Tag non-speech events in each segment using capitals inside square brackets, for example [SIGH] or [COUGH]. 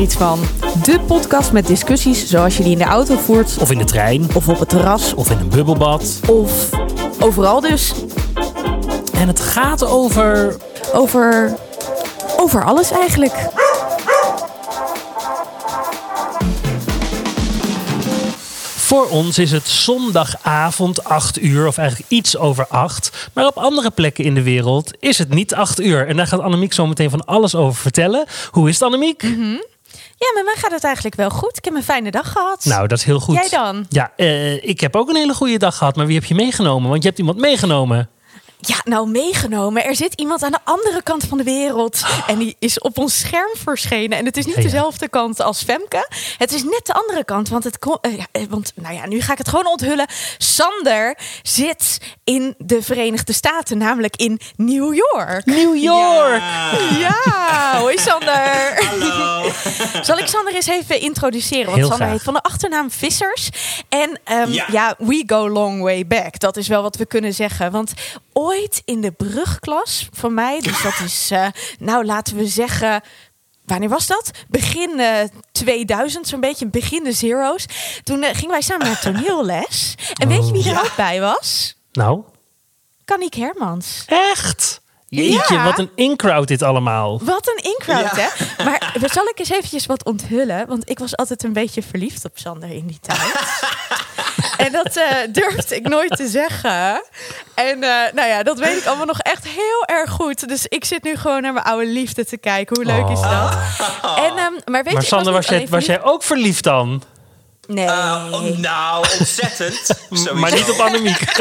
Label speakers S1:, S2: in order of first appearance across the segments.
S1: er iets van. De podcast met discussies zoals je die in de auto voert.
S2: Of in de trein.
S1: Of op het terras.
S2: Of in een bubbelbad.
S1: Of overal dus.
S2: En het gaat over.
S1: Over. Over alles eigenlijk.
S2: Voor ons is het zondagavond 8 uur, of eigenlijk iets over 8. Maar op andere plekken in de wereld is het niet 8 uur. En daar gaat Annemiek zo meteen van alles over vertellen. Hoe is het, Annemiek?
S1: Ja, met mij gaat het eigenlijk wel goed. Ik heb een fijne dag gehad.
S2: Nou, dat is heel goed.
S1: Jij dan?
S2: Ja, eh, ik heb ook een hele goede dag gehad. Maar wie heb je meegenomen? Want je hebt iemand meegenomen.
S1: Ja, nou meegenomen. Er zit iemand aan de andere kant van de wereld. En die is op ons scherm verschenen. En het is niet
S2: Ja, ja.
S1: dezelfde kant als Femke. Het is net de andere kant. Want, het kon- eh, ja, eh, want nou ja, nu ga ik het gewoon onthullen. Sander zit in de Verenigde Staten, namelijk in New York.
S2: New York!
S1: Ja, hoi Sander.
S3: Hallo. [LAUGHS]
S1: Zal ik Sander eens even introduceren? Want
S2: Heel
S1: Sander
S2: graag.
S1: heet van de achternaam Vissers. En ehm, ja.
S3: Ja.
S1: we go long way back. Dat is wel wat we kunnen zeggen. Want ooit in de brugklas van mij, dus dat is, [LAUGHS] eh, nou laten we zeggen. Wanneer was dat? Begin eh, 2000, zo'n beetje begin de zero's. Toen eh, gingen wij samen naar [LAUGHS] toneelles. En weet je wie er
S3: Ja.
S1: ook bij was?
S2: Nou,
S1: Kaniek Hermans.
S2: echt? Jeetje,
S1: Ja.
S2: wat een in-crowd dit allemaal.
S1: Wat een in-crowd,
S3: Ja.
S1: hè? Maar zal ik eens eventjes wat onthullen? Want ik was altijd een beetje verliefd op Sander in die tijd. [LAUGHS] en dat eh, durfde ik nooit te zeggen. En eh, nou ja, dat weet ik allemaal nog echt heel erg goed. Dus ik zit nu gewoon naar mijn oude liefde te kijken. Hoe leuk is dat? En, ehm, maar weet
S2: Sander, was,
S1: niet
S2: jij, was jij ook verliefd dan?
S1: Nee.
S3: Uh, oh, nou, ontzettend. [LAUGHS]
S2: Maar niet op Annemiek. [LAUGHS]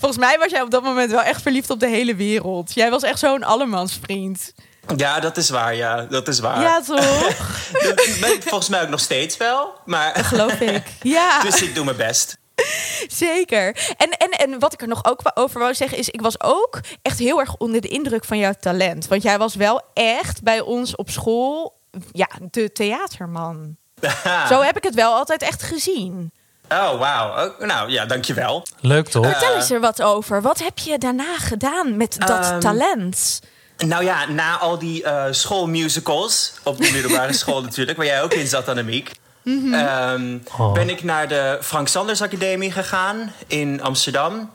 S1: Volgens mij was jij op dat moment wel echt verliefd op de hele wereld. Jij was echt zo'n allemansvriend.
S3: Ja, dat is waar, ja. Dat is waar.
S1: Ja, toch? [LAUGHS]
S3: Dat ben ik volgens mij ook nog steeds wel. Maar,
S1: Geloof ik. [LAUGHS] Ja.
S3: dus ik doe mijn best.
S1: Zeker. En, en, en wat ik er nog ook over wou zeggen is... ik was ook echt heel erg onder de indruk van jouw talent. Want jij was wel echt bij ons op school... ja, de theaterman. [LAUGHS] Zo heb ik het wel altijd echt gezien.
S3: Oh, wauw. Oh, nou, ja, dankjewel.
S2: Leuk toch?
S1: Vertel eens er wat over. Wat heb je daarna gedaan met dat
S3: Ehm,
S1: talent?
S3: Nou ja, na al die eh, schoolmusicals, op de middelbare [LAUGHS] school natuurlijk, waar jij ook in zat, Annemiek, ehm,
S2: Oh.
S3: ben ik naar de Frank Sanders Academie gegaan in Amsterdam.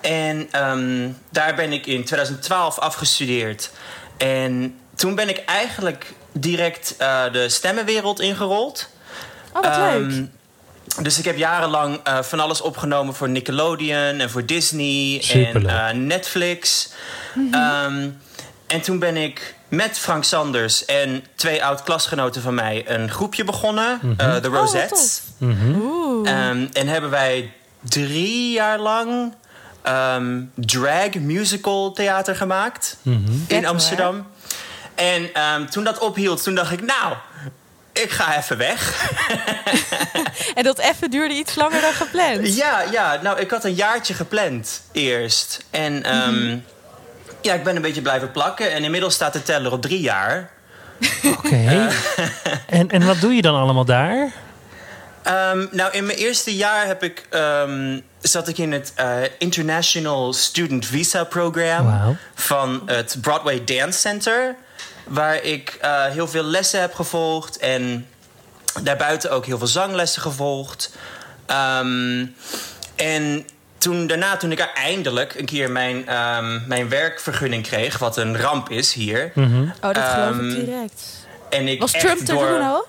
S3: En ehm, daar ben ik in 2012 afgestudeerd. En toen ben ik eigenlijk direct eh, de stemmenwereld ingerold.
S1: Oh, wat
S3: Ehm,
S1: leuk.
S3: dus ik heb jarenlang eh, van alles opgenomen voor Nickelodeon en voor Disney
S2: Superleuk.
S3: en Netflix. Ehm, en toen ben ik met Frank Sanders en twee oud-klasgenoten van mij een groepje begonnen, eh, de
S1: wat
S3: Rosettes.
S1: Oeh.
S3: Ehm, en hebben wij drie jaar lang ehm, drag musical theater gemaakt
S1: Vet,
S3: in. Amsterdam. En ehm, toen dat ophield, toen dacht ik, nou, ik ga even weg. [LAUGHS]
S1: En dat even duurde iets langer dan gepland.
S3: Ja, ja, nou, ik had een jaartje gepland eerst. En ja, ik ben een beetje blijven plakken. En inmiddels staat de teller op drie jaar. [LAUGHS]
S2: Oké. En, en wat doe je dan allemaal daar?
S3: Ehm, nou, in mijn eerste jaar heb ik, ehm, zat ik in het eh, International Student Visa Program van het Broadway Dance Center. Waar ik eh, heel veel lessen heb gevolgd en daarbuiten ook heel veel zanglessen gevolgd. Ehm, en toen, daarna, toen ik eindelijk een keer mijn, ehm, mijn werkvergunning kreeg, wat een ramp is hier.
S2: Mhm.
S1: Oh, dat geloof ik
S3: Ehm,
S1: direct.
S3: En ik
S1: Was Trump er
S3: door...
S1: toen al?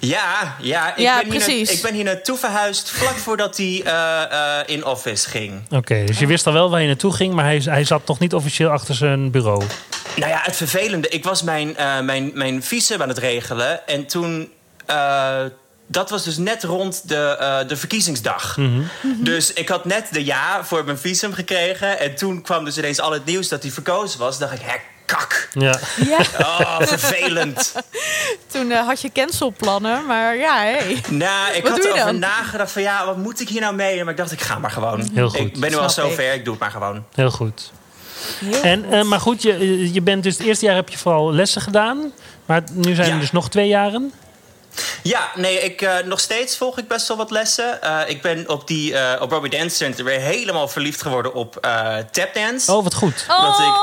S3: Ja, ja, ik,
S1: Ja,
S3: ben hier
S1: precies.
S3: na- ik ben hier naartoe verhuisd vlak voordat hij eh, eh, in office ging.
S2: Oké, dus je wist al wel waar je naartoe ging, maar hij, hij zat nog niet officieel achter zijn bureau.
S3: Nou ja, het vervelende, ik was mijn, eh, mijn, mijn visum aan het regelen. En toen, eh, dat was dus net rond de, eh, de verkiezingsdag. Dus ik had net de ja voor mijn visum gekregen. En toen kwam dus ineens al het nieuws dat hij verkozen was. dacht ik, hè, kak.
S2: Ja.
S1: Ja,
S3: Oh, vervelend. [LAUGHS]
S1: toen eh, had je cancelplannen, maar ja, hey.
S3: Nou, ik
S1: Wat
S3: had
S1: doe je
S3: erover
S1: dan?
S3: nagedacht van ja, wat moet ik hier nou mee? Maar ik dacht, ik ga maar gewoon.
S2: Heel goed.
S3: Ik ben nu al
S1: Snap ik.
S3: zover, ik doe het maar gewoon.
S2: Heel goed.
S1: Heel
S2: En,
S1: goed.
S2: eh, maar goed, je, je bent dus het eerste jaar heb je vooral lessen gedaan. Maar nu zijn er dus nog twee jaren.
S3: Ja, nee, ik, uh, nog steeds volg ik best wel wat lessen. Uh, ik ben op, die, uh, op Robbie Dance Center weer helemaal verliefd geworden op tapdance.
S2: Oh, wat goed.
S3: Wat ik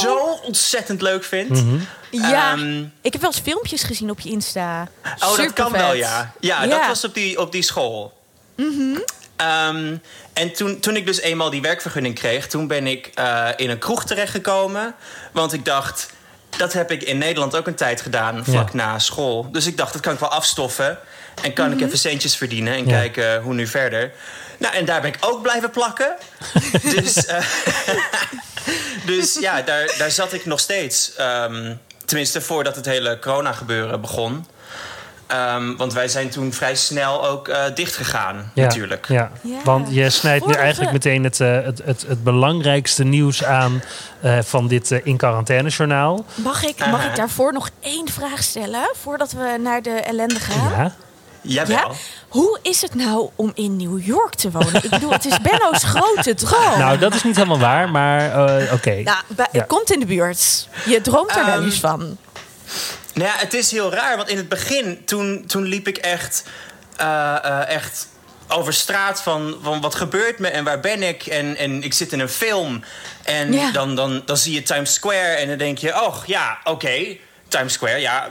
S3: zo ontzettend leuk vind. Mm
S1: -hmm. Ja, um, ik heb wel eens filmpjes gezien op je Insta.
S3: Oh,
S1: Super
S3: dat kan
S1: vet.
S3: wel, ja. ja. Ja, dat was op die, op die school.
S1: Mm -hmm.
S3: um, en toen, toen ik dus eenmaal die werkvergunning kreeg... toen ben ik in een kroeg terechtgekomen. Want ik dacht dat heb ik in Nederland ook een tijd gedaan, vlak ja. na school. Dus ik dacht, dat kan ik wel afstoffen. En kan mm -hmm. ik even centjes verdienen en ja. kijken hoe nu verder. Nou, en daar ben ik ook blijven plakken. [LAUGHS] dus, uh, [LAUGHS] dus ja, daar, daar zat ik nog steeds. Um, tenminste, voordat het hele corona-gebeuren begon. Um, want wij zijn toen vrij snel ook uh, dichtgegaan,
S2: ja,
S3: natuurlijk.
S2: Ja. ja. want je snijdt Vorige... nu eigenlijk meteen het, uh, het, het, het, belangrijkste nieuws aan uh, van dit in quarantaine journaal.
S1: Mag ik, mag ik daarvoor nog één vraag stellen voordat we naar de ellende gaan?
S2: Ja.
S3: Jawel.
S1: Ja? Hoe is het nou om in New York te wonen? Ik bedoel, het is Benno's [LAUGHS] grote droom.
S2: Nou, dat is niet helemaal waar, maar oké. Okay.
S1: Nou, het komt in de buurt. Je droomt er um, wel eens van.
S3: Nou ja, het is heel raar, want in het begin, toen, toen liep ik echt, uh, uh, echt over straat van, van wat gebeurt me en waar ben ik? En, en ik zit in een film en
S1: Ja.
S3: dan, dan, dan zie je Times Square en dan denk je, oh ja, oké, Times Square, ja,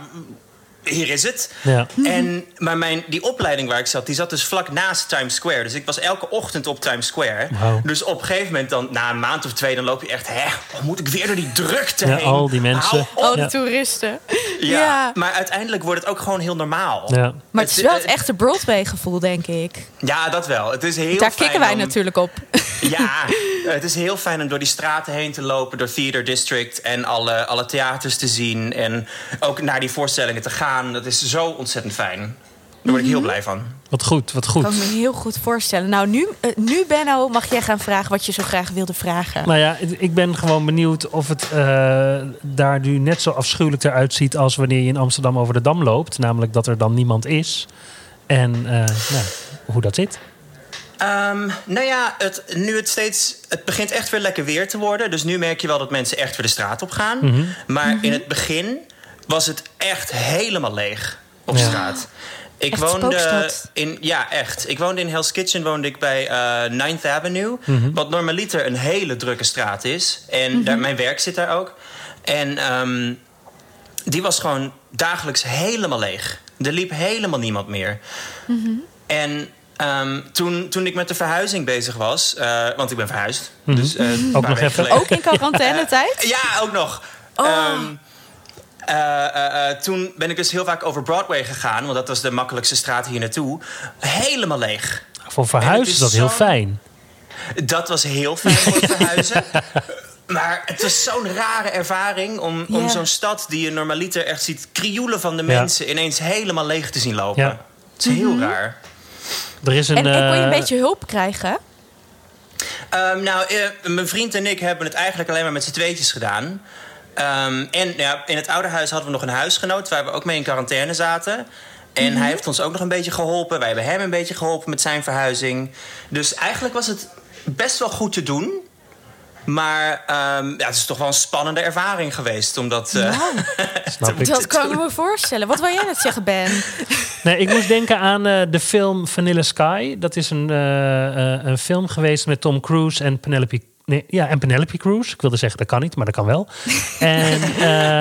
S3: hier is het.
S2: Ja.
S3: En, maar mijn, die opleiding waar ik zat, die zat dus vlak naast Times Square. Dus ik was elke ochtend op Times Square. Dus op een gegeven moment, dan, na een maand of twee, dan loop je echt... hè, moet ik weer door die drukte
S2: Ja,
S3: heen?
S2: al die mensen.
S1: Oh, de
S2: Ja.
S1: toeristen.
S3: Ja,
S1: Ja.
S3: maar uiteindelijk wordt het ook gewoon heel normaal.
S2: Ja.
S1: Maar het is wel het echte Broadway-gevoel, denk ik.
S3: Ja, dat wel. Het is heel
S1: Daar
S3: fijn
S1: kikken wij
S3: om-
S1: natuurlijk op.
S3: Ja, het is heel fijn om door die straten heen te lopen, door Theater District en alle, alle theaters te zien. En ook naar die voorstellingen te gaan. Dat is zo ontzettend fijn. Daar word ik heel blij van.
S2: Wat goed, wat
S1: Kan ik
S2: goed.
S1: me heel goed voorstellen. Nou, nu, eh, nu Benno, mag jij gaan vragen wat je zo graag wilde vragen.
S2: Nou ja, ik ben gewoon benieuwd of het eh, daar nu net zo afschuwelijk eruit ziet als wanneer je in Amsterdam over de Dam loopt. Namelijk dat er dan niemand is. En eh, nou, hoe dat zit.
S3: Ehm, nou ja, het, nu het steeds. Het begint echt weer lekker weer te worden. Dus nu merk je wel dat mensen echt weer de straat op gaan.
S2: Mhm.
S3: Maar in het begin was het echt helemaal leeg op
S2: Ja.
S3: straat. Ik
S1: Echt
S3: woonde
S1: spookstad.
S3: in. Ja, echt. Ik woonde in Hell's Kitchen, woonde ik bij eh 9th Avenue.
S2: Mhm.
S3: Wat normaliter een hele drukke straat is. En daar, mijn werk zit daar ook. En ehm, die was gewoon dagelijks helemaal leeg. Er liep helemaal niemand meer. En ehm, toen, toen ik met de verhuizing bezig was, eh, want ik ben verhuisd. Dus, eh, paar
S2: nog even.
S3: geleden.
S1: Ook in quarantainetijd? [LAUGHS]
S3: Ja, ook nog.
S1: Oh.
S3: Ehm, eh, toen ben ik dus heel vaak over Broadway gegaan, want dat was de makkelijkste straat hier naartoe. Helemaal leeg.
S2: Voor verhuizen is dat heel fijn.
S3: Dat was heel fijn voor [LAUGHS] verhuizen. Maar het was zo'n rare ervaring om, om zo'n stad die je normaliter echt ziet krioelen van de
S2: Ja.
S3: mensen ineens helemaal leeg te zien lopen.
S2: Ja.
S3: Het is heel raar.
S2: Er is een.
S1: En, en kon je een
S2: eh,
S1: beetje hulp krijgen?
S3: Ehm, nou, eh, mijn vriend en ik hebben het eigenlijk alleen maar met z'n tweetjes gedaan. Ehm, en ja, in het oude huis hadden we nog een huisgenoot waar we ook mee in quarantaine zaten. En
S1: Mhm.
S3: hij heeft ons ook nog een beetje geholpen. Wij hebben hem een beetje geholpen met zijn verhuizing. Dus eigenlijk was het best wel goed te doen. Maar ehm, ja, het is toch wel een spannende ervaring geweest. Omdat, eh,
S1: Nou, [LAUGHS]
S2: snap ik.
S1: dat kan ik me voorstellen. Wat wil jij net zeggen, Ben? [LAUGHS]
S2: Nee, ik moest denken aan eh, de film Vanilla Sky. Dat is een, eh, eh, een film geweest met Tom Cruise en Penelope. Nee, ja, en Penelope Cruz. Ik wilde zeggen dat kan niet, maar dat kan wel. [LAUGHS] En,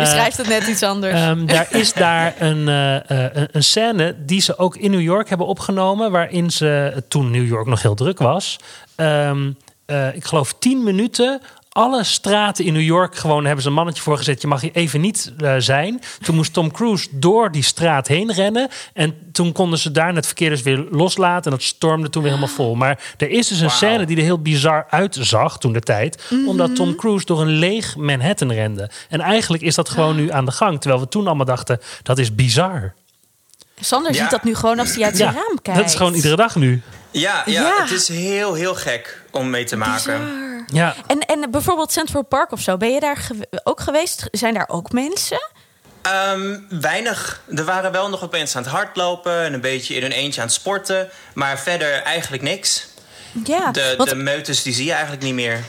S1: Je schrijft het net iets anders.
S2: Ehm, daar is daar een, eh, een- scène die ze ook in New York hebben opgenomen. Waarin ze, toen New York nog heel druk was. ehm, eh, ik geloof tien minuten. Alle straten in New York gewoon hebben ze een mannetje voor gezet. Je mag hier even niet eh, zijn. Toen moest Tom Cruise door die straat heen rennen. En toen konden ze daar het verkeer dus weer loslaten. En dat stormde toen weer helemaal vol. Maar er is dus een scène die er heel bizar uitzag toen de tijd. Omdat Tom Cruise door een leeg Manhattan rende. En eigenlijk is dat gewoon nu aan de gang. Terwijl we toen allemaal dachten, dat is bizar.
S1: Sander
S3: Ja.
S1: ziet dat nu gewoon als hij uit zijn raam kijkt.
S2: dat is gewoon iedere dag nu.
S3: ja, ja,
S1: Ja.
S3: het is heel, heel gek om mee te maken.
S1: Bizar.
S2: Ja,
S1: En, en bijvoorbeeld Central Park of zo, ben je daar ook geweest? Zijn daar ook mensen?
S3: Ehm, weinig. Er waren wel nog wat mensen aan het hardlopen en een beetje in hun eentje aan het sporten. Maar verder eigenlijk niks.
S1: Ja,
S3: De,
S1: want
S3: de meutes die zie je eigenlijk niet meer.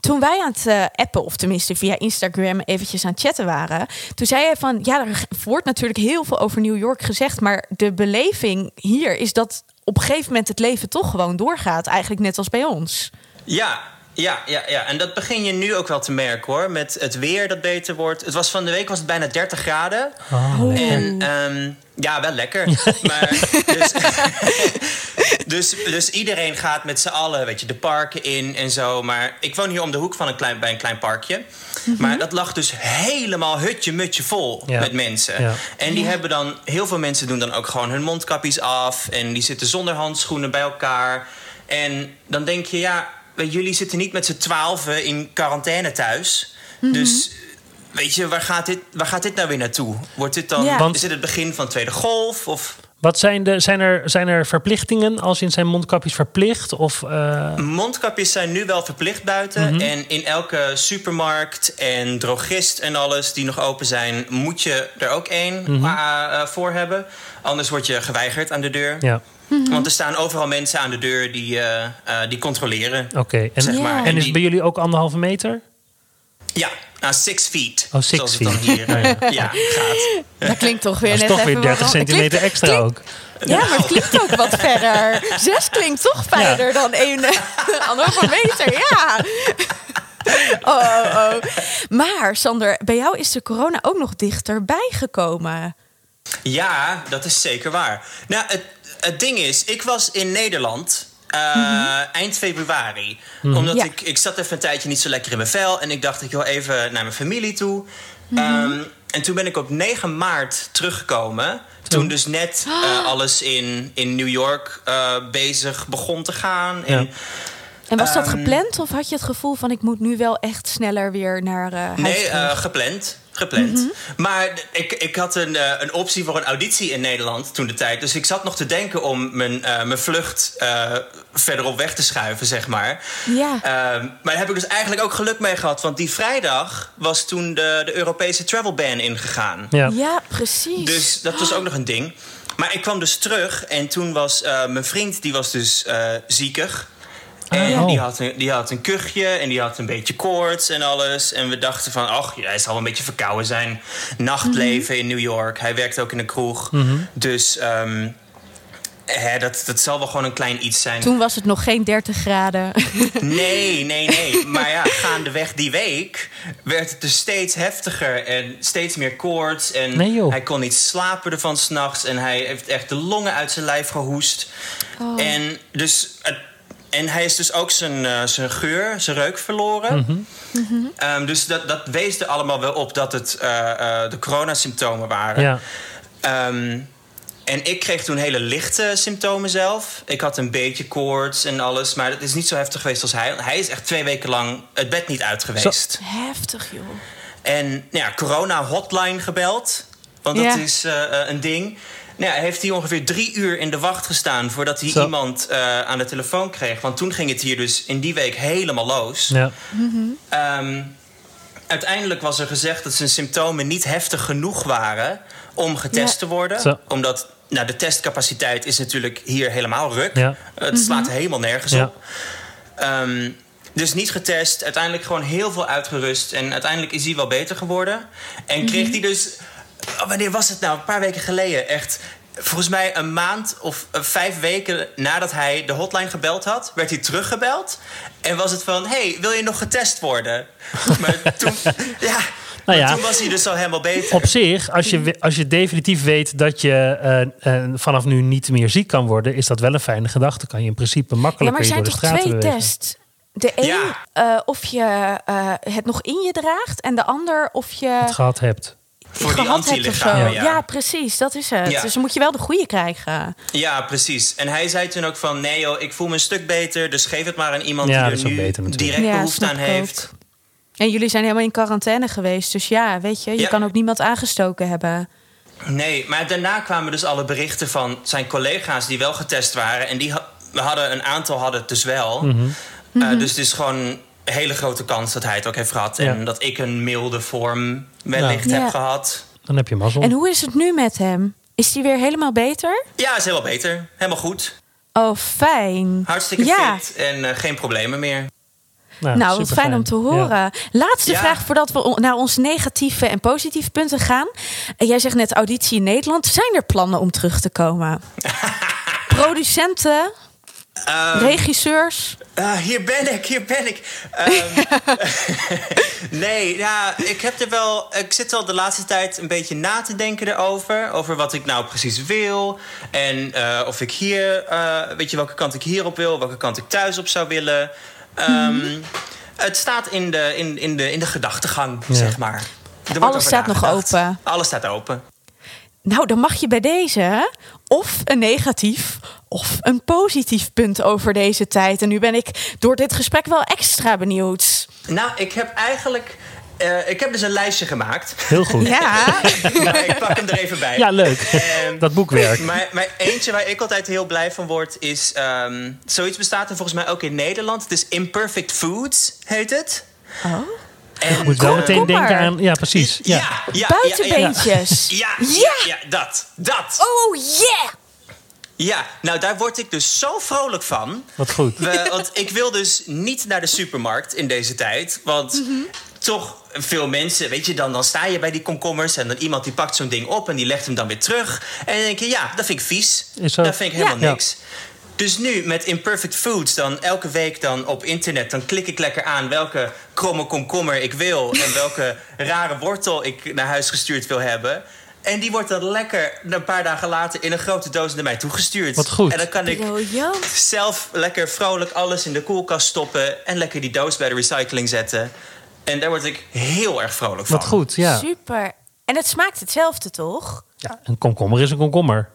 S1: toen wij aan het eh, appen, of tenminste via Instagram eventjes aan het chatten waren, toen zei hij van, ja, er wordt natuurlijk heel veel over New York gezegd, maar de beleving hier is dat op een gegeven moment het leven toch gewoon doorgaat, eigenlijk net als bij ons.
S3: Ja, ja, ja, ja, en dat begin je nu ook wel te merken hoor. Met het weer dat beter wordt. Het was van de week was het bijna 30 graden.
S2: Oh.
S3: En ehm, ja, wel lekker. Maar, [LAUGHS] dus, [LAUGHS] dus, dus iedereen gaat met z'n allen, weet je, de parken in en zo. Maar ik woon hier om de hoek van een klein, bij een klein parkje. Maar dat lag dus helemaal hutje-mutje vol
S2: Ja.
S3: met mensen.
S2: Ja.
S3: En die hebben dan, heel veel mensen doen dan ook gewoon hun mondkapjes af. En die zitten zonder handschoenen bij elkaar. En dan denk je, ja, jullie zitten niet met z'n twaalfen in quarantaine thuis. Dus weet je, waar gaat, dit, waar gaat dit nou weer naartoe? Wordt dit dan,
S1: Ja.
S2: Want-
S3: is dit het begin van tweede golf? Of
S2: Wat zijn, de, zijn, er, zijn er verplichtingen als in zijn mondkapjes verplicht? Of, eh,
S3: mondkapjes zijn nu wel verplicht buiten. En in elke supermarkt en drogist en alles die nog open zijn, moet je er ook één eh, eh, voor hebben. Anders word je geweigerd aan de deur.
S2: ja,
S3: Want er staan overal mensen aan de deur die, eh, eh, die controleren.
S2: oké. En,
S3: Zeg maar.
S2: en is bij jullie ook anderhalve meter?
S3: Ja, nou, six feet.
S2: Oh, six
S3: zoals het dan
S2: feet.
S3: hier [LAUGHS] eh, ja, gaat.
S1: Dat klinkt toch weer
S2: Dat is
S1: net
S2: toch weer
S1: even
S2: 30
S1: wat-
S2: centimeter
S1: Klinkt-
S2: extra
S1: klinkt-
S2: ook.
S1: Ja, maar het klinkt ook wat verder. [LAUGHS] Zes klinkt toch verder dan één [LAUGHS] anderhalve meter, ja. Oh, oh, oh. Maar Sander, bij jou is de corona ook nog dichterbij gekomen.
S3: Ja, dat is zeker waar. Nou, het, het ding is, ik was in Nederland eh, eind februari. Omdat
S1: Ja.
S3: ik, ik zat even een tijdje niet zo lekker in mijn vel. En ik dacht, ik wil even naar mijn familie toe. Ehm, en toen ben ik op 9 maart teruggekomen. Toen dus net [GASPS] eh, alles in, in New York eh, bezig begon te gaan. En,
S1: En was dat
S3: Ehm,
S1: gepland of had je het gevoel van ik moet nu wel echt sneller weer naar eh huis
S3: Nee,
S1: terug?
S3: Gepland. Gepland. Maar ik, ik had een, eh, een optie voor een auditie in Nederland toen de tijd. Dus ik zat nog te denken om mijn, eh, mijn vlucht eh, verderop weg te schuiven, zeg maar.
S1: Ja.
S3: Ehm, maar daar heb ik dus eigenlijk ook geluk mee gehad. Want die vrijdag was toen de, de Europese travel ban ingegaan.
S2: Ja.
S1: ja, precies.
S3: Dus dat was ook nog een ding. Maar ik kwam dus terug en toen was eh, mijn vriend, die was dus eh ziekig. En
S2: Oh.
S3: die, had een, die had een kuchje en die had een beetje koorts en alles. En we dachten van, ach, hij zal wel een beetje verkouden zijn. Nachtleven in New York. Hij werkt ook in een kroeg. Dus ehm, hè, dat, dat zal wel gewoon een klein iets zijn.
S1: Toen was het nog geen 30 graden. [LAUGHS]
S3: Nee, nee, nee. [LAUGHS] Maar ja, gaandeweg die week werd het dus steeds heftiger en steeds meer koorts. En
S2: Nee,
S3: hij kon niet slapen ervan s'nachts. En hij heeft echt de longen uit zijn lijf gehoest.
S1: Oh.
S3: En, dus, het- en hij is dus ook zijn, eh, zijn geur, zijn reuk verloren. Ehm, dus dat, dat wees er allemaal wel op dat het eh, eh, de coronasymptomen waren.
S2: Ja.
S3: Ehm, en ik kreeg toen hele lichte symptomen zelf. Ik had een beetje koorts en alles, maar het is niet zo heftig geweest als hij. Hij is echt twee weken lang het bed niet uit geweest.
S1: Heftig, joh.
S3: En nou ja, corona-hotline gebeld, want dat is een ding. Nou ja, heeft hij ongeveer drie uur in de wacht gestaan voordat hij
S2: Zo.
S3: iemand eh, aan de telefoon kreeg. Want toen ging het hier dus in die week helemaal los.
S2: Ja.
S3: Ehm, uiteindelijk was er gezegd dat zijn symptomen niet heftig genoeg waren om getest
S1: Ja.
S3: te worden.
S2: Zo.
S3: Omdat nou, de testcapaciteit is natuurlijk hier helemaal ruk.
S2: Ja.
S3: Het slaat helemaal nergens
S2: Ja.
S3: op. Ehm, dus niet getest, uiteindelijk gewoon heel veel uitgerust. En uiteindelijk is hij wel beter geworden. En kreeg hij dus, wanneer was het nou? Een paar weken geleden, echt. Volgens mij een maand of eh, vijf weken nadat hij de hotline gebeld had, werd hij teruggebeld. En was het van: hey, wil je nog getest worden? [LAUGHS] Maar toen, [LAUGHS] ja, maar
S2: ja.
S3: toen was hij dus al helemaal beter.
S2: Op zich, als je, als je definitief weet dat je eh, eh, vanaf nu niet meer ziek kan worden, is dat wel een fijne gedachte. Kan je in principe
S1: Ja,
S2: makkelijker
S1: maar er
S2: je
S1: zijn
S2: door de
S1: toch
S2: straten
S1: twee
S2: bewegen.
S1: tests? De een
S3: Ja.
S1: eh, of je eh, het nog in je draagt. En de ander of je
S2: Het gehad hebt.
S3: Voor die
S1: gehad hebt of zo.
S3: antilichamen,
S1: Ja.
S3: ja.
S1: precies. Dat is het.
S3: Ja.
S1: Dus dan moet je wel de goede krijgen.
S3: Ja, precies. En hij zei toen ook van... nee joh, ik voel me een stuk beter... dus geef het maar aan iemand
S2: Ja,
S3: die er nu
S2: beter
S3: direct
S1: Ja,
S3: behoefte aan heeft.
S1: ook. En jullie zijn helemaal in quarantaine geweest. Dus ja, weet je, je
S3: Ja.
S1: kan ook niemand aangestoken hebben.
S3: Nee, maar daarna kwamen dus alle berichten van zijn collega's... die wel getest waren. En die hadden een aantal hadden het dus wel.
S2: Mhm.
S3: Eh, dus het is gewoon een hele grote kans dat hij het ook heeft gehad. En dat ik een milde vorm wellicht
S1: Ja.
S3: heb gehad.
S2: Dan heb je mazzel.
S1: En hoe is het nu met hem? Is hij weer helemaal beter?
S3: Ja, is helemaal beter. Helemaal goed.
S1: Oh, fijn.
S3: Hartstikke
S1: ja.
S3: fit en eh, geen problemen meer.
S2: Nou,
S1: Nou, wat fijn om te
S2: Ja.
S1: horen. Laatste
S3: Ja.
S1: vraag voordat we naar onze negatieve en positieve punten gaan. En jij zegt net auditie in Nederland. Zijn er plannen om terug te komen? [LAUGHS] Producenten,
S3: Ehm,
S1: regisseurs.
S3: Ah, hier ben ik, hier ben ik. Ehm, [LAUGHS] [LAUGHS] nee, ja, ik heb er wel. Ik zit al de laatste tijd een beetje na te denken erover. Over wat ik nou precies wil. En eh, of ik hier. eh, weet je welke kant ik hierop wil, welke kant ik thuis op zou willen. Ehm, Het staat in de, in, in de, in de gedachtegang,
S2: Ja.
S3: zeg maar. Er
S1: Alles staat nog open.
S3: Alles staat open.
S1: Nou, dan mag je bij deze of een negatief of een positief punt over deze tijd. En nu ben ik door dit gesprek wel extra benieuwd.
S3: Nou, ik heb eigenlijk. eh, ik heb dus een lijstje gemaakt.
S2: Heel goed. Ja,
S1: Ja, [LAUGHS]
S3: nou, ik pak hem er even bij.
S2: leuk.
S3: Ehm,
S2: Dat boekwerk.
S3: Maar, maar eentje waar ik altijd heel blij van word is... ehm, zoiets bestaat er volgens mij ook in Nederland. Het is Imperfect Foods, heet het.
S1: Oh.
S3: En,
S2: Ik moet wel meteen denken aan... Ja, precies.
S3: Ja,
S2: Ja.
S3: ja, ja,
S1: buitenbeentjes.
S3: Ja, ja,
S1: Ja.
S3: ja, ja, dat, dat.
S1: Oh yeah!
S3: Ja, nou daar word ik dus zo vrolijk van.
S2: Wat goed.
S3: We- want ik wil dus niet naar de supermarkt in deze tijd. Want toch veel mensen, weet je, dan, dan sta je bij die komkommers... en dan iemand die pakt zo'n ding op en die legt hem dan weer terug. En dan denk je, ja, dat vind ik vies.
S2: Is.
S3: Dat vind ik helemaal
S2: Ja.
S3: niks. Dus nu met Imperfect Foods, dan elke week dan op internet... dan klik ik lekker aan welke kromme komkommer ik wil... en welke [LAUGHS] rare wortel ik naar huis gestuurd wil hebben... En die wordt dan lekker een paar dagen later in een grote doos naar mij toegestuurd.
S2: Wat goed.
S3: En dan kan ik zelf lekker vrolijk alles in de koelkast stoppen... en lekker die doos bij de recycling zetten. En daar word ik heel erg vrolijk van.
S2: Wat goed, ja.
S1: Super. En het smaakt hetzelfde, toch?
S2: ja. Een komkommer is een komkommer.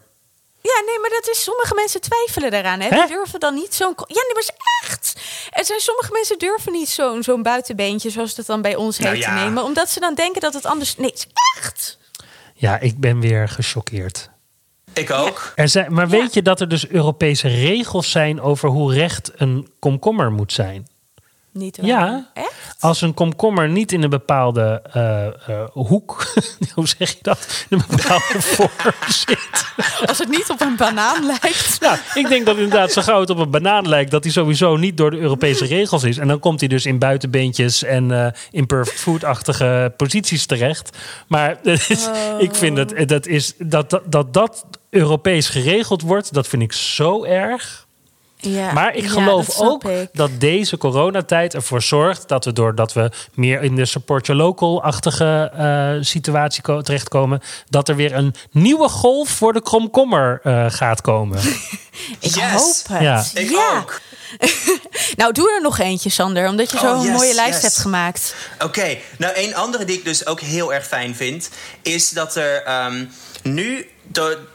S1: Ja, nee, maar dat is. Sommige mensen twijfelen daaraan. Hè?
S2: Hè?
S1: Die durven dan niet zo'n. Ja, nee, maar is echt. Er zijn sommige mensen durven niet zo'n zo'n buitenbeentje, zoals het dan bij ons
S3: Nou
S1: heet,
S3: ja.
S1: te nemen, omdat ze dan denken dat het anders. Nee, het is echt.
S2: Ja, ik ben weer gechoqueerd.
S3: Ik ook.
S2: Er zijn, maar weet je dat er dus Europese regels zijn over hoe recht een komkommer moet zijn?
S1: Niet waar.
S2: Ja.
S1: Echt?
S2: Als een komkommer niet in een bepaalde eh, eh, hoek, [LAUGHS] hoe zeg je dat? In een bepaalde [LAUGHS] vorm zit.
S1: Als het niet op een banaan lijkt.
S2: Nou, ik denk dat inderdaad zo gauw het op een banaan lijkt, dat hij sowieso niet door de Europese [LAUGHS] regels is. En dan komt hij dus in buitenbeentjes en eh imperfect food-achtige posities terecht. Maar ik vind dat dat, is, dat, dat, dat dat Europees geregeld wordt, dat vind ik zo erg.
S1: Ja,
S2: Maar ik
S1: ja,
S2: geloof ook
S1: ik.
S2: dat deze coronatijd ervoor zorgt dat we doordat we meer in de support your local-achtige eh, situatie ko- terechtkomen, dat er weer een nieuwe golf voor de kromkommer eh, gaat komen. [LAUGHS]
S1: Ik
S3: Yes.
S1: hoop het.
S2: Ja.
S3: Ik
S1: Ja.
S3: ook. [LAUGHS]
S1: Nou, doe er nog eentje, Sander, omdat je
S3: Oh,
S1: zo'n
S3: yes,
S1: mooie lijst
S3: yes.
S1: hebt gemaakt.
S3: Oké, nou een andere die ik dus ook heel erg fijn vind... is dat er ehm, nu,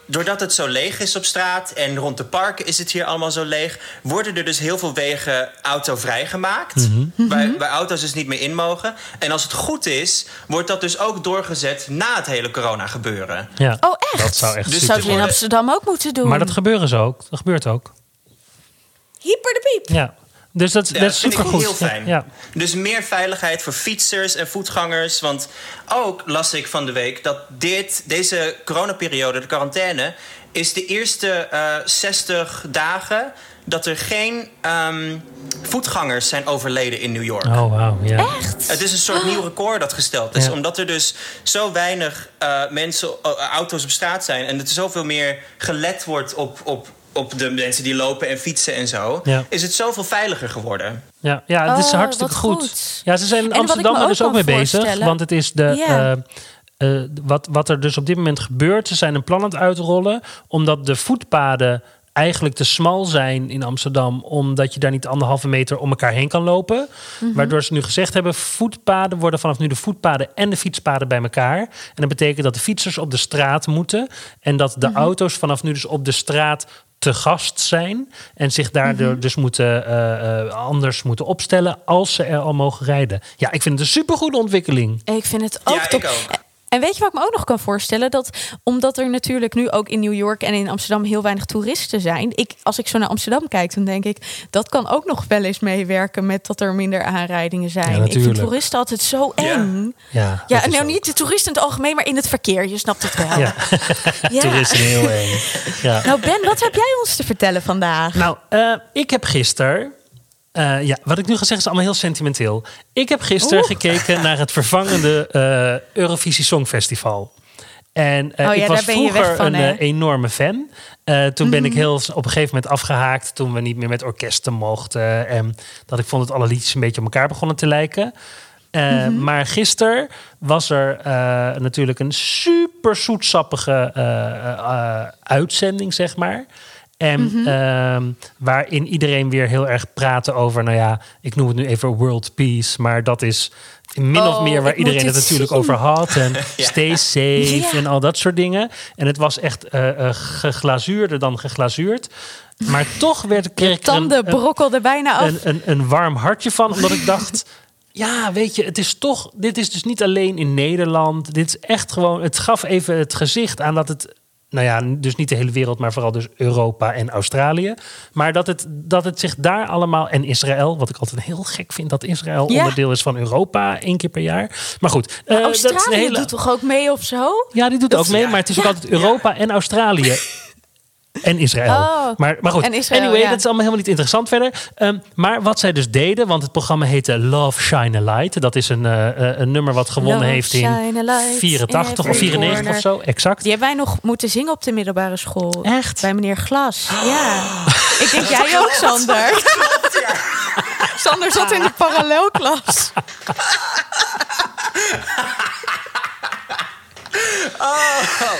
S3: doordat het zo leeg is op straat... en rond de parken is het hier allemaal zo leeg... worden er dus heel veel wegen autovrij gemaakt...
S1: Mhm.
S3: Waar, waar auto's dus niet meer in mogen. En als het goed is, wordt dat dus ook doorgezet... na het hele corona gebeuren.
S2: Ja,
S1: Oh, echt?
S2: Dat zou echt
S3: Dus
S1: Zouden we in Amsterdam ook moeten doen?
S2: Maar dat gebeuren ze ook. Dat gebeurt ook.
S1: Hyper de piep.
S2: Ja. Dus dat,
S3: Ja,
S2: dat is
S3: vind ik
S2: supergoed.
S3: heel fijn.
S2: Ja.
S3: Dus meer veiligheid voor fietsers en voetgangers. Want ook las ik van de week dat dit, deze coronaperiode, de quarantaine, is de eerste eh 60 dagen dat er geen ehm, voetgangers zijn overleden in New York.
S2: Oh, wauw. Ja.
S1: Echt?
S3: Het is een soort nieuw record dat gesteld is.
S2: Ja.
S3: Omdat er dus zo weinig eh, mensen, eh, auto's op straat zijn. En er zoveel meer gelet wordt op, op, op de mensen die lopen en fietsen en zo.
S2: Ja.
S3: Is het zoveel veiliger geworden.
S2: Ja, ja het is
S1: Oh,
S2: hartstikke goed.
S1: goed.
S2: Ja, ze zijn in Amsterdam er
S1: ook
S2: dus ook mee bezig. Want het is de. Eh, eh, wat, wat er dus op dit moment gebeurt, ze zijn een plan aan het uitrollen. Omdat de voetpaden eigenlijk te smal zijn in Amsterdam. Omdat je daar niet anderhalve meter om elkaar heen kan lopen.
S1: Mhm.
S2: Waardoor ze nu gezegd hebben: voetpaden worden vanaf nu de voetpaden en de fietspaden bij elkaar. En dat betekent dat de fietsers op de straat moeten. En dat
S1: Mhm.
S2: de auto's vanaf nu dus op de straat te gast zijn. En zich daardoor
S1: Mhm.
S2: dus moeten, eh, eh, anders moeten opstellen als ze er al mogen rijden. Ja, ik vind het een supergoede ontwikkeling.
S1: Ik vind het ook
S3: Ja,
S1: top.
S3: ik ook.
S1: En weet je wat ik me ook nog kan voorstellen? Dat omdat er natuurlijk nu ook in New York en in Amsterdam heel weinig toeristen zijn. Ik, als ik zo naar Amsterdam kijk, dan denk ik dat kan ook nog wel eens meewerken met dat er minder aanrijdingen zijn. ik vind toeristen altijd zo eng.
S2: Ja,
S1: Ja, en nou niet de toeristen in het algemeen, maar in het verkeer. Je snapt het wel.
S2: Ja,
S1: Ja.
S2: toeristen heel eng. Ja.
S1: Nou Ben, wat heb jij ons te vertellen vandaag?
S2: Nou, eh, ik heb gisteren Eh, ja, wat ik nu ga zeggen is allemaal heel sentimenteel. Ik heb gisteren gekeken naar het vervangende eh, Eurovisie Songfestival. En eh,
S1: Oh ja,
S2: ik was vroeger
S1: van,
S2: een enorme fan. Toen ben
S1: Mhm.
S2: ik heel s- op een gegeven moment afgehaakt toen we niet meer met orkesten mochten. En dat ik vond dat alle liedjes een beetje op elkaar begonnen te lijken.
S1: Mhm.
S2: Maar gisteren was er natuurlijk een super zoetsappige uitzending, zeg maar. En
S1: Mhm.
S2: ehm, waarin iedereen weer heel erg praatte over, nou ja, ik noem het nu even world peace, maar dat is min of
S1: Oh,
S2: meer waar iedereen het natuurlijk
S1: zien.
S2: over had. En [LAUGHS] stay safe
S1: Ja.
S2: en al dat soort dingen. En het was echt eh, geglazuurder dan geglazuurd. Maar toch werd ik
S1: Tanden brokkelden bijna af.
S2: een, een, een warm hartje van. Omdat ik dacht, [LAUGHS] ja, weet je, het is toch... Dit is dus niet alleen in Nederland. Dit is echt gewoon... Het gaf even het gezicht aan dat het... Nou ja, dus niet de hele wereld, maar vooral dus Europa en Australië. Maar dat het, dat het zich daar allemaal... En Israël, wat ik altijd heel gek vind... dat Israël
S1: Ja.
S2: onderdeel is van Europa één keer per jaar. Maar goed, eh, dat is een
S1: Australië
S2: hele...
S1: doet toch ook mee of zo?
S2: Ja, die doet ook mee, maar het is ook altijd Europa en Australië. [LAUGHS] En Israël.
S1: Oh,
S2: maar, maar goed,
S1: Israël,
S2: anyway,
S1: ja.
S2: dat is allemaal helemaal niet interessant verder. Ehm, maar wat zij dus deden, want het programma heette Love Shine a Light. Dat is een, eh, eh, een nummer wat gewonnen
S1: Love,
S2: heeft in
S1: shine a light
S2: 84 of
S1: every
S2: 94
S1: corner.
S2: of zo. Exact.
S1: Die hebben wij nog moeten zingen op de middelbare school.
S2: Echt?
S1: Bij meneer Glas. [GASPS] Ja. Ik denk jij ook, Sander. [LAUGHS] Sander zat in de parallelklas. [LAUGHS]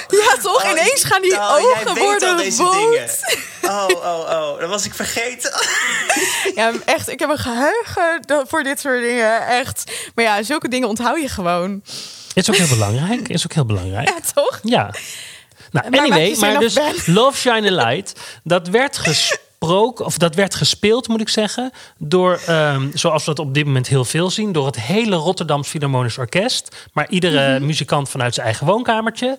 S1: Ja, toch? Ineens gaan die
S3: Oh, jij
S1: ogen worden
S3: deze
S1: rood.
S3: dingen. Oh, [LAUGHS] oh, oh. Dat was ik vergeten. [LAUGHS]
S1: Ja, echt. Ik heb een geheugen voor dit soort dingen. Echt. Maar ja, zulke dingen onthoud je gewoon.
S2: Is ook heel belangrijk. Is ook heel belangrijk.
S1: Ja, toch?
S2: Ja. Nou,
S1: Maar
S2: anyway, maar
S1: af,
S2: dus
S1: Ben.
S2: Love Shine a Light, dat werd [LAUGHS] gesproken, of dat werd gespeeld, moet ik zeggen, door, ehm, zoals we het op dit moment heel veel zien, door het hele Rotterdams Philharmonisch Orkest. Maar iedere muzikant vanuit zijn eigen woonkamertje.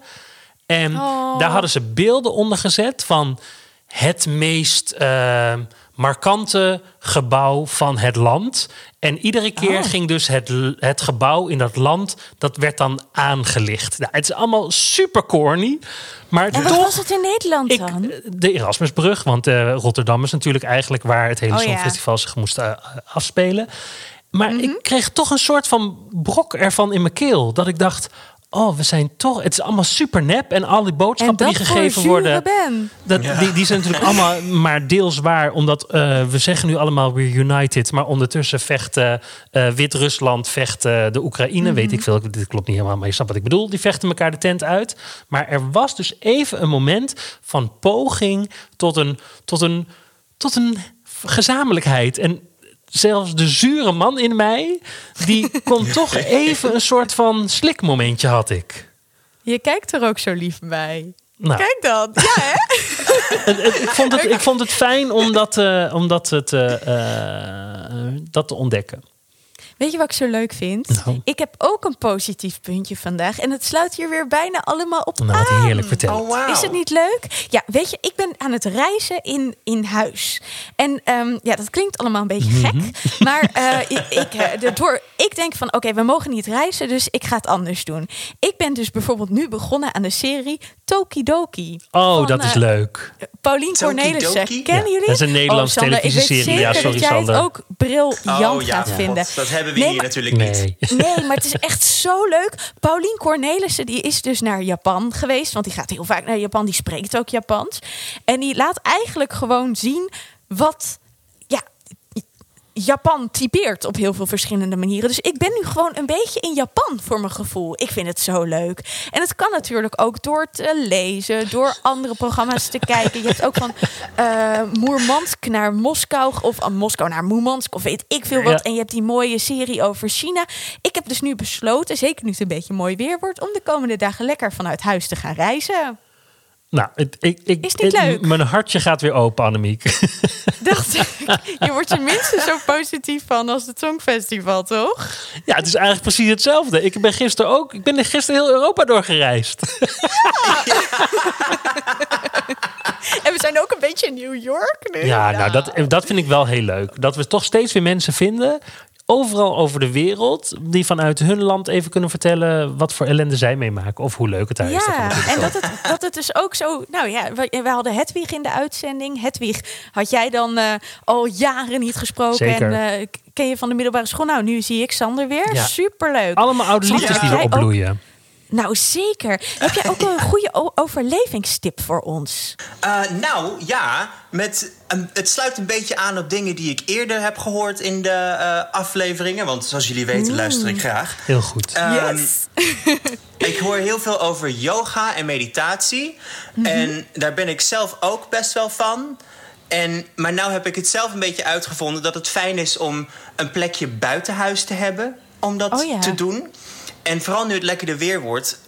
S2: En
S1: Mhm. Oh.
S2: daar hadden ze beelden onder gezet van het meest ehm, markante gebouw van het land. En iedere keer
S1: Oh.
S2: ging dus het, het gebouw in dat land, dat werd dan aangelicht. Nou, het is allemaal super corny, maar
S1: En wat
S2: toch...
S1: was het in Nederland
S2: Ik,
S1: dan?
S2: de Erasmusbrug, want eh, Rotterdam is natuurlijk eigenlijk waar het hele
S1: Oh ja.
S2: Zich moest eh, afspelen. Maar
S1: Mhm.
S2: ik kreeg toch een soort van brok ervan in mijn keel. Dat ik dacht, oh, we zijn toch... Het is allemaal super nep en al die
S1: En
S2: boodschappen die gegeven worden...
S1: Ben.
S2: Dat, die, die zijn natuurlijk [LAUGHS] allemaal maar deels waar. Omdat eh, we zeggen nu allemaal we're united. Maar ondertussen vecht eh, Wit-Rusland, vecht eh, de Oekraïne. Weet ik veel. Dit klopt niet helemaal, maar je snapt wat ik bedoel. Die vechten elkaar de tent uit. Maar er was dus even een moment van poging tot een, tot een, tot een gezamenlijkheid. En zelfs de zure man in mij, die kon [LAUGHS] toch even een soort van slikmomentje had ik.
S1: Je kijkt er ook zo lief bij.
S2: Nou,
S1: Kijk dan. Ja, hè? [LAUGHS]
S2: ik, vond het, ik vond het fijn om dat, eh, om dat, het, eh, eh, dat te ontdekken.
S1: Weet je wat ik zo leuk vind?
S2: Nou.
S1: Ik heb ook een positief puntje vandaag. En het sluit hier weer bijna allemaal op
S2: Nou, wat
S1: aan.
S2: heerlijk vertellen.
S3: Oh.
S1: Is het niet leuk? Ja, weet je, ik ben aan het reizen in, in huis. En ehm, ja, dat klinkt allemaal een beetje
S2: Mhm.
S1: gek. [LAUGHS] Maar eh, ik, ik, eh, de- door, ik denk van, oké, we mogen niet reizen, dus ik ga het anders doen. Ik ben dus bijvoorbeeld nu begonnen aan de serie Tokidoki.
S2: Oh,
S1: Van,
S2: dat is
S1: eh,
S2: leuk.
S1: Paulien? Cornelissen. Kennen
S2: Ja,
S1: jullie?
S2: dat is een Nederlandse
S1: weet
S2: televisieserie. Ja, sorry,
S1: dat jij
S2: Sander.
S1: het ook briljant
S3: Oh ja,
S1: gaat
S3: God,
S1: vinden.
S3: dat hebben we
S1: Nee,
S3: hier
S1: maar-
S3: natuurlijk niet. [LAUGHS]
S2: Nee.
S1: Maar het is echt zo leuk. Paulien Cornelissen die is dus naar Japan geweest. Want die gaat heel vaak naar Japan. Die spreekt ook Japans. En die laat eigenlijk gewoon zien wat Japan typeert op heel veel verschillende manieren. Dus ik ben nu gewoon een beetje in Japan voor mijn gevoel. Ik vind het zo leuk. En het kan natuurlijk ook door te lezen, door andere programma's te kijken. Je hebt ook van eh Moermansk naar Moskou of van Moskou naar Moermansk of weet ik veel wat.
S2: Ja.
S1: En je hebt die mooie serie over China. Ik heb dus nu besloten, zeker nu het een beetje mooi weer wordt, om de komende dagen lekker vanuit huis te gaan reizen.
S2: Nou, ik, ik,
S1: Is niet leuk?
S2: Mijn hartje gaat weer open, Annemiek. [LAUGHS]
S1: Dacht ik, je wordt er minstens zo positief van als het Songfestival, toch?
S2: ja, het is eigenlijk precies hetzelfde. Ik ben gisteren ook... Ik ben gisteren heel Europa doorgereisd. [LAUGHS]
S1: En we zijn ook een beetje in New York nu.
S2: Ja, nou, dat, dat vind ik wel heel leuk. Dat we toch steeds weer mensen vinden... overal over de wereld. Die vanuit hun land even kunnen vertellen wat voor ellende zij meemaken. Of hoe leuk het daar is. Dat
S1: Ja, en dat het, dat het dus ook zo... Nou ja, we, we hadden Hedwig in de uitzending. Hedwig, had jij dan eh, al jaren niet gesproken?
S2: Zeker.
S1: En eh, ken je van de middelbare school? Nou, nu zie ik Sander weer.
S2: Ja.
S1: Superleuk.
S2: Allemaal oude liedjes die er
S1: ook-
S2: opbloeien.
S1: Nou, zeker. Heb jij ook een goede overlevingstip voor ons?
S3: Eh, nou ja, met, een- het sluit een beetje aan op dingen die ik eerder heb gehoord in de eh, afleveringen. Want zoals jullie weten, luister ik graag.
S2: Heel goed.
S3: Ehm,
S1: Yes. [LAUGHS]
S3: Ik hoor heel veel over yoga en meditatie. En daar ben ik zelf ook best wel van. En, maar nou heb ik het zelf een beetje uitgevonden dat het fijn is om een plekje buiten huis te hebben om dat
S1: Oh ja.
S3: te doen. En vooral nu het lekkerder weer wordt,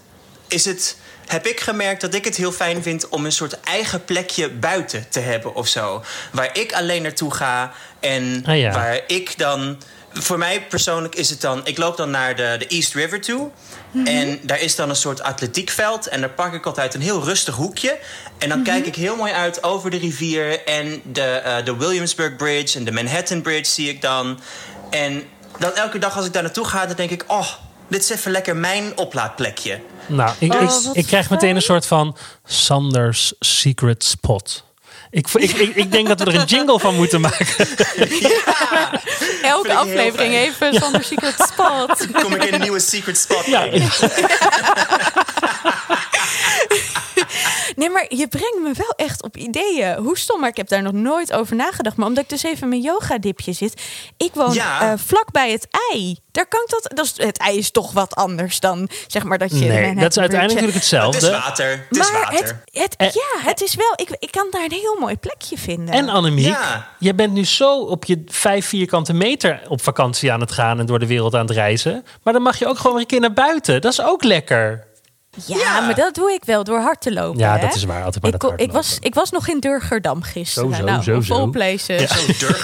S3: is het, heb ik gemerkt dat ik het heel fijn vind om een soort eigen plekje buiten te hebben of zo. Waar ik alleen naartoe ga en
S2: Ah ja.
S3: waar ik dan. Voor mij persoonlijk is het dan. Ik loop dan naar de, de East River toe. En daar is dan een soort atletiekveld. En daar pak ik altijd een heel rustig hoekje. En dan kijk ik heel mooi uit over de rivier. En de, eh, de Williamsburg Bridge en de Manhattan Bridge zie ik dan. En dan elke dag als ik daar naartoe ga, dan denk ik: oh, dit is even lekker mijn oplaadplekje.
S2: Nou, ik,
S1: Oh,
S2: ik, krijg meteen een soort van Sanders Secret Spot. Ik, ik, ik, ik denk dat we er een jingle van moeten maken. [LAUGHS]
S1: Elke
S3: heel
S1: aflevering even zonder secret spot.
S3: Kom ik in een nieuwe secret spot.
S2: Ja, [LAUGHS]
S1: Nee, maar je brengt me wel echt op ideeën. Hoe stom, maar ik heb daar nog nooit over nagedacht. Maar omdat ik dus even in mijn yoga-dipje zit. Ik woon
S3: Ja.
S1: eh, vlak bij het ei. Daar kan ik dat, dat is, het ei is toch wat anders dan zeg maar dat je...
S2: nee,
S1: Manhattan
S2: dat is uiteindelijk natuurlijk
S3: Het is
S2: hetzelfde.
S3: water. Het is
S1: Maar
S3: water.
S1: het, het,
S2: Eh.
S1: ja, het is wel... Ik, ik kan daar een heel mooi plekje vinden.
S2: En Annemiek,
S3: Ja.
S2: je bent nu zo op je vijf vierkante meter op vakantie aan het gaan en door de wereld aan het reizen. Maar dan mag je ook gewoon weer een keer naar buiten. Dat is ook lekker.
S1: Ja,
S3: Ja.
S1: maar dat doe ik wel door hard te lopen.
S2: Ja,
S1: hè?
S2: dat is waar. Altijd maar
S1: Ik,
S2: dat
S1: ik, was, ik was nog in Durgerdam gisteren.
S2: Zo, zo,
S1: nou,
S2: zo,
S1: places.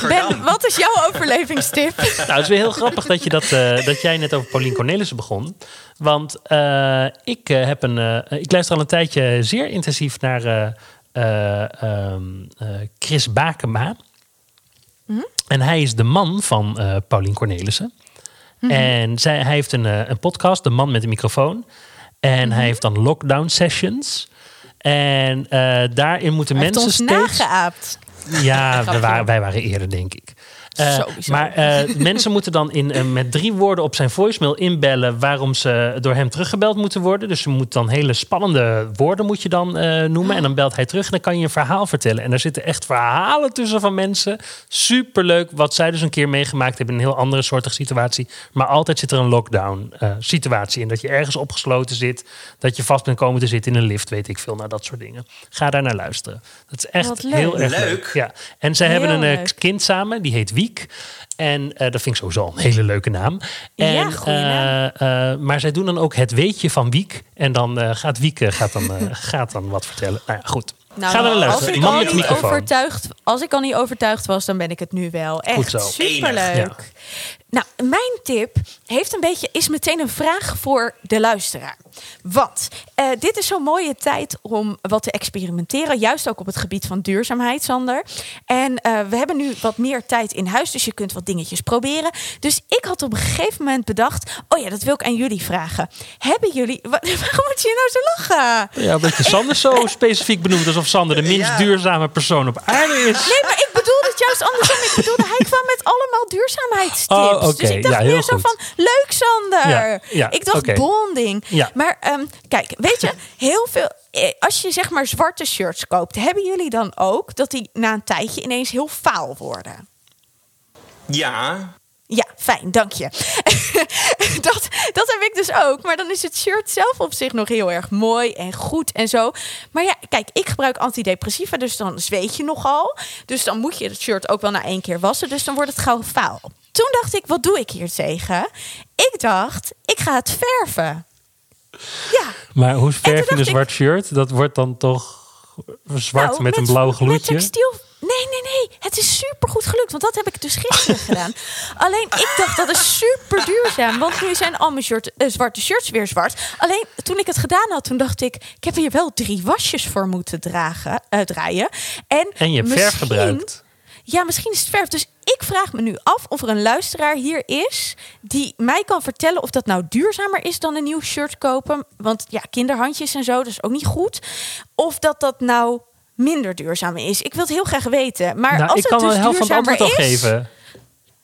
S1: Ben, wat is jouw overlevingstip? [LAUGHS]
S2: Nou, het is weer heel grappig dat, je dat, eh, dat jij net over Paulien Cornelissen begon. Want eh, ik, eh, heb een, ik luister al een tijdje zeer intensief naar eh, eh, ehm, eh, Chris Bakema. En hij is de man van eh Paulien Cornelissen. En zij, hij heeft een, een podcast, De Man met de Microfoon. En hij heeft dan lockdown sessions. En eh, daarin moeten
S1: Hij heeft
S2: mensen
S1: ons
S2: steeds...
S1: nageaapt.
S2: Ja, [LAUGHS] we waren, wij waren eerder, denk ik. Eh, maar eh, [LAUGHS] mensen moeten dan in, eh, met drie woorden op zijn voicemail inbellen waarom ze door hem teruggebeld moeten worden. Dus je moet dan hele spannende woorden moet je dan eh, noemen. En dan belt hij terug en dan kan je een verhaal vertellen. En daar zitten echt verhalen tussen van mensen. Superleuk wat zij dus een keer meegemaakt hebben in een heel andere soortige situatie. Maar altijd zit er een lockdown eh, situatie in. Dat je ergens opgesloten zit. Dat je vast bent komen te zitten in een lift, weet ik veel. Nou, dat soort dingen. Ga daar naar luisteren. Dat is echt heel erg leuk.
S3: Leuk.
S2: Ja. En zij
S1: Heel
S2: hebben een
S1: leuk.
S2: kind samen, die heet En eh, dat vind ik sowieso een hele leuke naam. En,
S1: Ja, naam.
S2: eh, eh, maar zij doen dan ook het weetje van Wiek. En dan gaat Wiek gaat dan, [LAUGHS] gaat dan wat vertellen. Nou ja, goed.
S1: Nou,
S2: Ga er naar
S1: als
S2: luisteren.
S1: ik,
S2: Man
S1: al
S2: met
S1: niet
S2: microfoon.
S1: overtuigd, als ik al niet overtuigd was, dan ben ik het nu wel. Echt superleuk.
S2: Ja.
S1: Nou, mijn tip heeft een beetje, is meteen een vraag voor de luisteraar. Want eh, dit is zo'n mooie tijd om wat te experimenteren. Juist ook op het gebied van duurzaamheid, Sander. En eh, we hebben nu wat meer tijd in huis, dus je kunt wat dingetjes proberen. Dus ik had op een gegeven moment bedacht: oh ja, dat wil ik aan jullie vragen. Hebben jullie. wa- [LAUGHS] Waarom moet je nou zo lachen?
S2: Ja, dat je Sander zo [LAUGHS] specifiek benoemt alsof Sander de minst
S3: Ja.
S2: duurzame persoon op aarde is.
S1: Nee, maar ik bedoelde het juist andersom. Ik bedoelde, hij kwam met allemaal duurzaamheidstips.
S2: Oh, oké.
S1: Dus ik dacht
S2: Ja,
S1: meer zo
S2: goed.
S1: van, leuk Sander.
S2: Ja, ja,
S1: ik dacht
S2: oké.
S1: bonding.
S2: Ja.
S1: Maar ehm, kijk, weet je, heel veel... eh, Als je zeg maar zwarte shirts koopt, hebben jullie dan ook dat die na een tijdje ineens heel faal worden?
S3: Ja.
S1: Ja, fijn, dank je. [LAUGHS] dat, dat heb ik dus ook. Maar dan is het shirt zelf op zich nog heel erg mooi en goed en zo. Maar ja, kijk, ik gebruik antidepressiva, dus dan zweet je nogal. Dus dan moet je het shirt ook wel na één keer wassen. Dus dan wordt het gauw faal. Toen dacht ik, wat doe ik hier tegen? Ik dacht, ik ga het verven. Ja,
S2: Maar hoe verf je een
S1: ik-
S2: zwart shirt? Dat wordt dan toch zwart
S1: Nou,
S2: met, een blauw
S1: Met
S2: gloedje?
S1: textiel. Nee, nee, nee. Het is super goed gelukt. Want dat heb ik dus gisteren [LAUGHS] gedaan. Alleen ik dacht dat is super duurzaam. Want nu zijn al mijn shirt, eh, zwarte shirts weer zwart. Alleen toen ik het gedaan had, toen dacht ik... Ik heb hier wel drie wasjes voor moeten dragen, eh, draaien. En,
S2: En je hebt verf gebruikt.
S1: Ja, misschien is het verf. Dus ik vraag me nu af of er een luisteraar hier is die mij kan vertellen of dat nou duurzamer is dan een nieuw shirt kopen. Want ja, kinderhandjes en zo, dat is ook niet goed. Of dat dat nou minder duurzaam is. Ik wil het heel graag weten. Maar
S2: nou,
S1: als
S2: ik
S1: het dus
S2: wel de helft van
S1: duurzamer
S2: antwoord
S1: is,
S2: geven.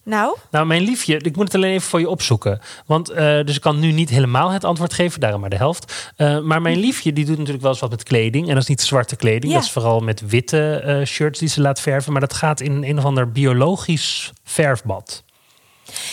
S1: Nou,
S2: Nou, mijn liefje, ik moet het alleen even voor je opzoeken. Want, eh, dus ik kan nu niet helemaal het antwoord geven, daarom maar de helft. Eh, maar mijn liefje, die doet natuurlijk wel eens wat met kleding. En dat is niet zwarte kleding,
S1: Ja.
S2: dat is vooral met witte eh, shirts die ze laat verven. Maar dat gaat in een of ander biologisch verfbad.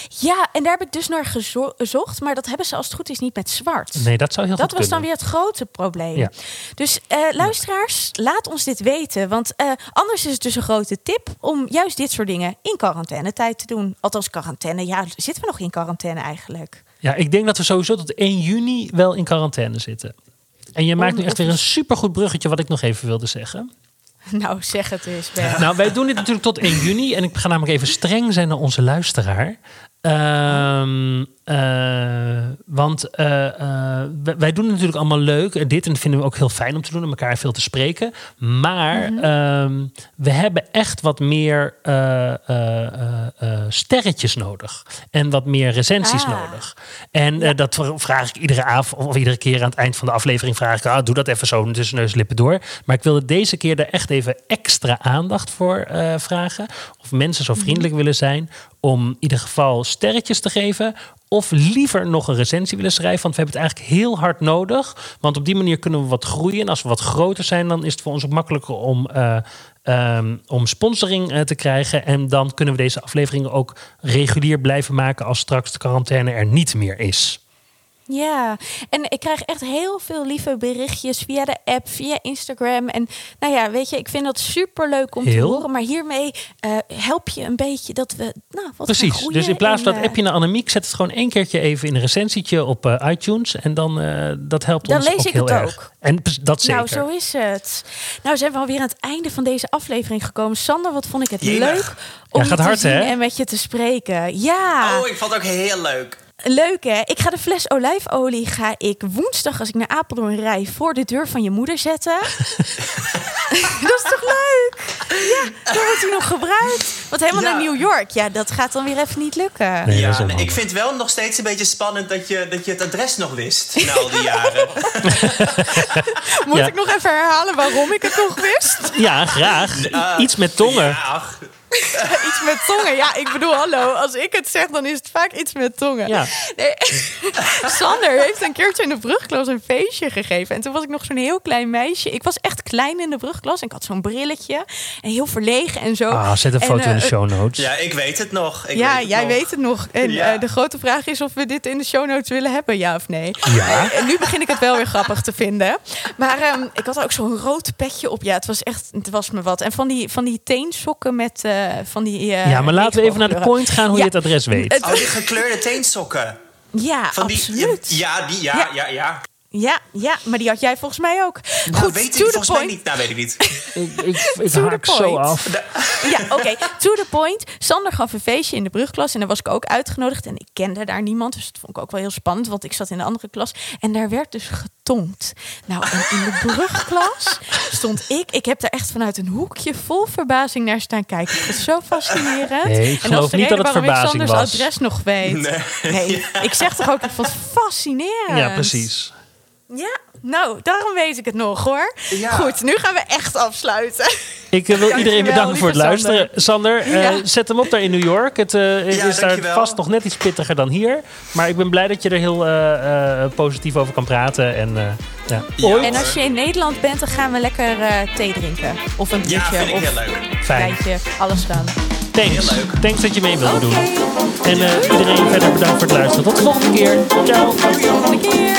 S1: Ja, en daar heb ik dus naar gezo- gezocht. Maar dat hebben ze als het goed is niet met zwart.
S2: Nee, dat zou heel
S1: Dat
S2: goed
S1: was dan weer het grote probleem.
S2: Ja.
S1: Dus eh, luisteraars, laat ons dit weten. Want eh, anders is het dus een grote tip om juist dit soort dingen in quarantainetijd te doen. Althans, quarantaine. Ja, zitten we nog in quarantaine eigenlijk?
S2: Ja, ik denk dat we sowieso tot 1 juni wel in quarantaine zitten. En je maakt nu echt weer een supergoed bruggetje wat ik nog even wilde zeggen. [LAUGHS]
S1: Nou, zeg het eens.
S2: Nou, wij doen dit natuurlijk tot 1 juni. En ik ga namelijk even streng zijn naar onze luisteraar. Ehm, eh, want eh, eh, wij, doen het natuurlijk allemaal leuk. Dit en dat vinden we ook heel fijn om te doen. En elkaar veel te spreken. Maar ehm, we hebben echt wat meer sterretjes nodig. En wat meer recensies
S1: Ah.
S2: nodig. En dat vra- vraag ik iedere avond of iedere keer aan het eind van de aflevering. Vraag ik, ah, doe dat even zo tussen neus en lippen door. Maar ik wilde deze keer er echt even extra aandacht voor vragen. Of mensen zo vriendelijk willen zijn om in ieder geval sterretjes te geven. Of liever nog een recensie willen schrijven. Want we hebben het eigenlijk heel hard nodig. Want op die manier kunnen we wat groeien. En als we wat groter zijn, dan is het voor ons ook makkelijker om, eh, ehm, om sponsoring eh, te krijgen. En dan kunnen we deze afleveringen ook regulier blijven maken als straks de quarantaine er niet meer is.
S1: Ja, en ik krijg echt heel veel lieve berichtjes via de app, via Instagram. En nou ja, weet je, ik vind dat super leuk om te
S2: Heel.
S1: horen. Maar hiermee eh, help je een beetje dat we nou, wat
S2: Precies. Dus in plaats van dat
S1: eh,
S2: appje naar Annemiek, zet het gewoon één keertje even in een recensietje op eh, iTunes. En dan uh, dat helpt
S1: Dan
S2: ons
S1: lees
S2: ook
S1: ik
S2: heel
S1: het
S2: erg.
S1: ook.
S2: En dat zeker.
S1: Nou, zo is het. Nou, zijn we alweer aan het einde van deze aflevering gekomen. Sander, wat vond ik het leuk om
S2: Ja,
S1: je
S2: gaat
S1: te
S2: hard,
S1: zien
S2: hè?
S1: en met je te spreken. Ja,
S3: Oh, ik vond het ook heel leuk.
S1: Leuk hè? Ik ga de fles olijfolie ga ik woensdag als ik naar Apeldoorn rij voor de deur van je moeder zetten. [LAUGHS] dat is toch leuk? Ja, dan wordt hij nog gebruikt. Want helemaal
S3: Ja.
S1: naar New York, ja, dat gaat dan weer even niet lukken.
S2: Nee,
S3: Ja, nee, ik vind wel nog steeds een beetje spannend dat je, dat je het adres nog wist na al die jaren.
S1: Moet
S2: Ja.
S1: ik nog even herhalen waarom ik het nog wist?
S2: Ja, graag. Iets met tongen.
S3: Ja, ach. [LAUGHS]
S1: iets met tongen. Ja, ik bedoel, hallo. Als ik het zeg, dan is het vaak iets met tongen.
S2: Ja.
S1: Nee. [LAUGHS] Sander heeft een keertje in de brugklas een feestje gegeven. En toen was ik nog zo'n heel klein meisje. Ik was echt klein in de brugklas. En ik had zo'n brilletje. En heel verlegen en zo.
S2: Ah, zet een
S1: En,
S2: foto in de
S1: eh,
S2: show notes.
S3: Ja, ik weet het nog. Ik
S1: ja,
S3: weet het
S1: jij
S3: nog.
S1: weet het nog. En
S3: Ja.
S1: eh, de grote vraag is of we dit in de show notes willen hebben, ja of nee.
S2: Ja.
S1: En nu begin ik het wel weer grappig te vinden. Maar ehm, ik had ook zo'n rood petje op. Ja, het was echt, het was me wat. En van die, van die teensokken met van die. eh,
S2: Ja, maar laten we even naar de point gaan hoe
S1: Ja.
S2: je het adres weet.
S1: Het-
S3: Oh, die gekleurde teensokken.
S1: Ja,
S3: Van die,
S1: absoluut. Ja.
S3: Ja, die, ja,
S1: Ja.
S3: ja, ja.
S1: ja, maar die had jij volgens mij ook.
S3: Nou,
S1: Goed,
S3: weet ik
S1: to the
S3: volgens mij
S1: point.
S3: niet. Nou, weet ik niet.
S2: Ik, ik, [LAUGHS] ik haak zo af. [LAUGHS]
S1: Ja, oké. To the point. Sander gaf een feestje in de brugklas en daar was ik ook uitgenodigd. En ik kende daar niemand, dus dat vond ik ook wel heel spannend, want ik zat in de andere klas. En daar werd dus getonkt. Nou, en in de brugklas [LAUGHS] stond ik. Ik heb daar echt vanuit een hoekje vol verbazing naar staan kijken. Ik vond het zo fascinerend.
S2: Nee, ik
S1: en
S2: geloof
S1: dat is de
S2: niet dat het
S1: waarom ik
S2: verbazing
S1: Sanders
S2: was.
S1: adres nog weet. Nee. ik zeg toch ook, ik vond het fascinerend.
S2: Ja, precies.
S1: Ja, nou, daarom weet ik het nog hoor.
S3: Ja.
S1: Goed, nu gaan we echt afsluiten.
S2: Ik wil iedereen bedanken voor het luisteren. Sander, eh,
S1: Ja.
S2: zet hem op daar in New York. Het eh,
S3: Ja,
S2: is daar vast nog net iets pittiger dan hier. Maar ik ben blij dat je er heel eh, positief over kan praten. En, eh, ja.
S3: Ja.
S2: Ooit,
S1: En als je in Nederland bent, dan gaan we lekker eh, thee drinken. Of een
S3: Ja,
S1: biertje
S3: vind ik
S1: of
S3: heel leuk.
S2: fijn.
S1: Alles dan.
S2: Thanks. Thanks dat je mee wilde doen. En eh, iedereen verder bedankt voor het luisteren. Tot de volgende keer. Ciao.
S1: tot de volgende keer.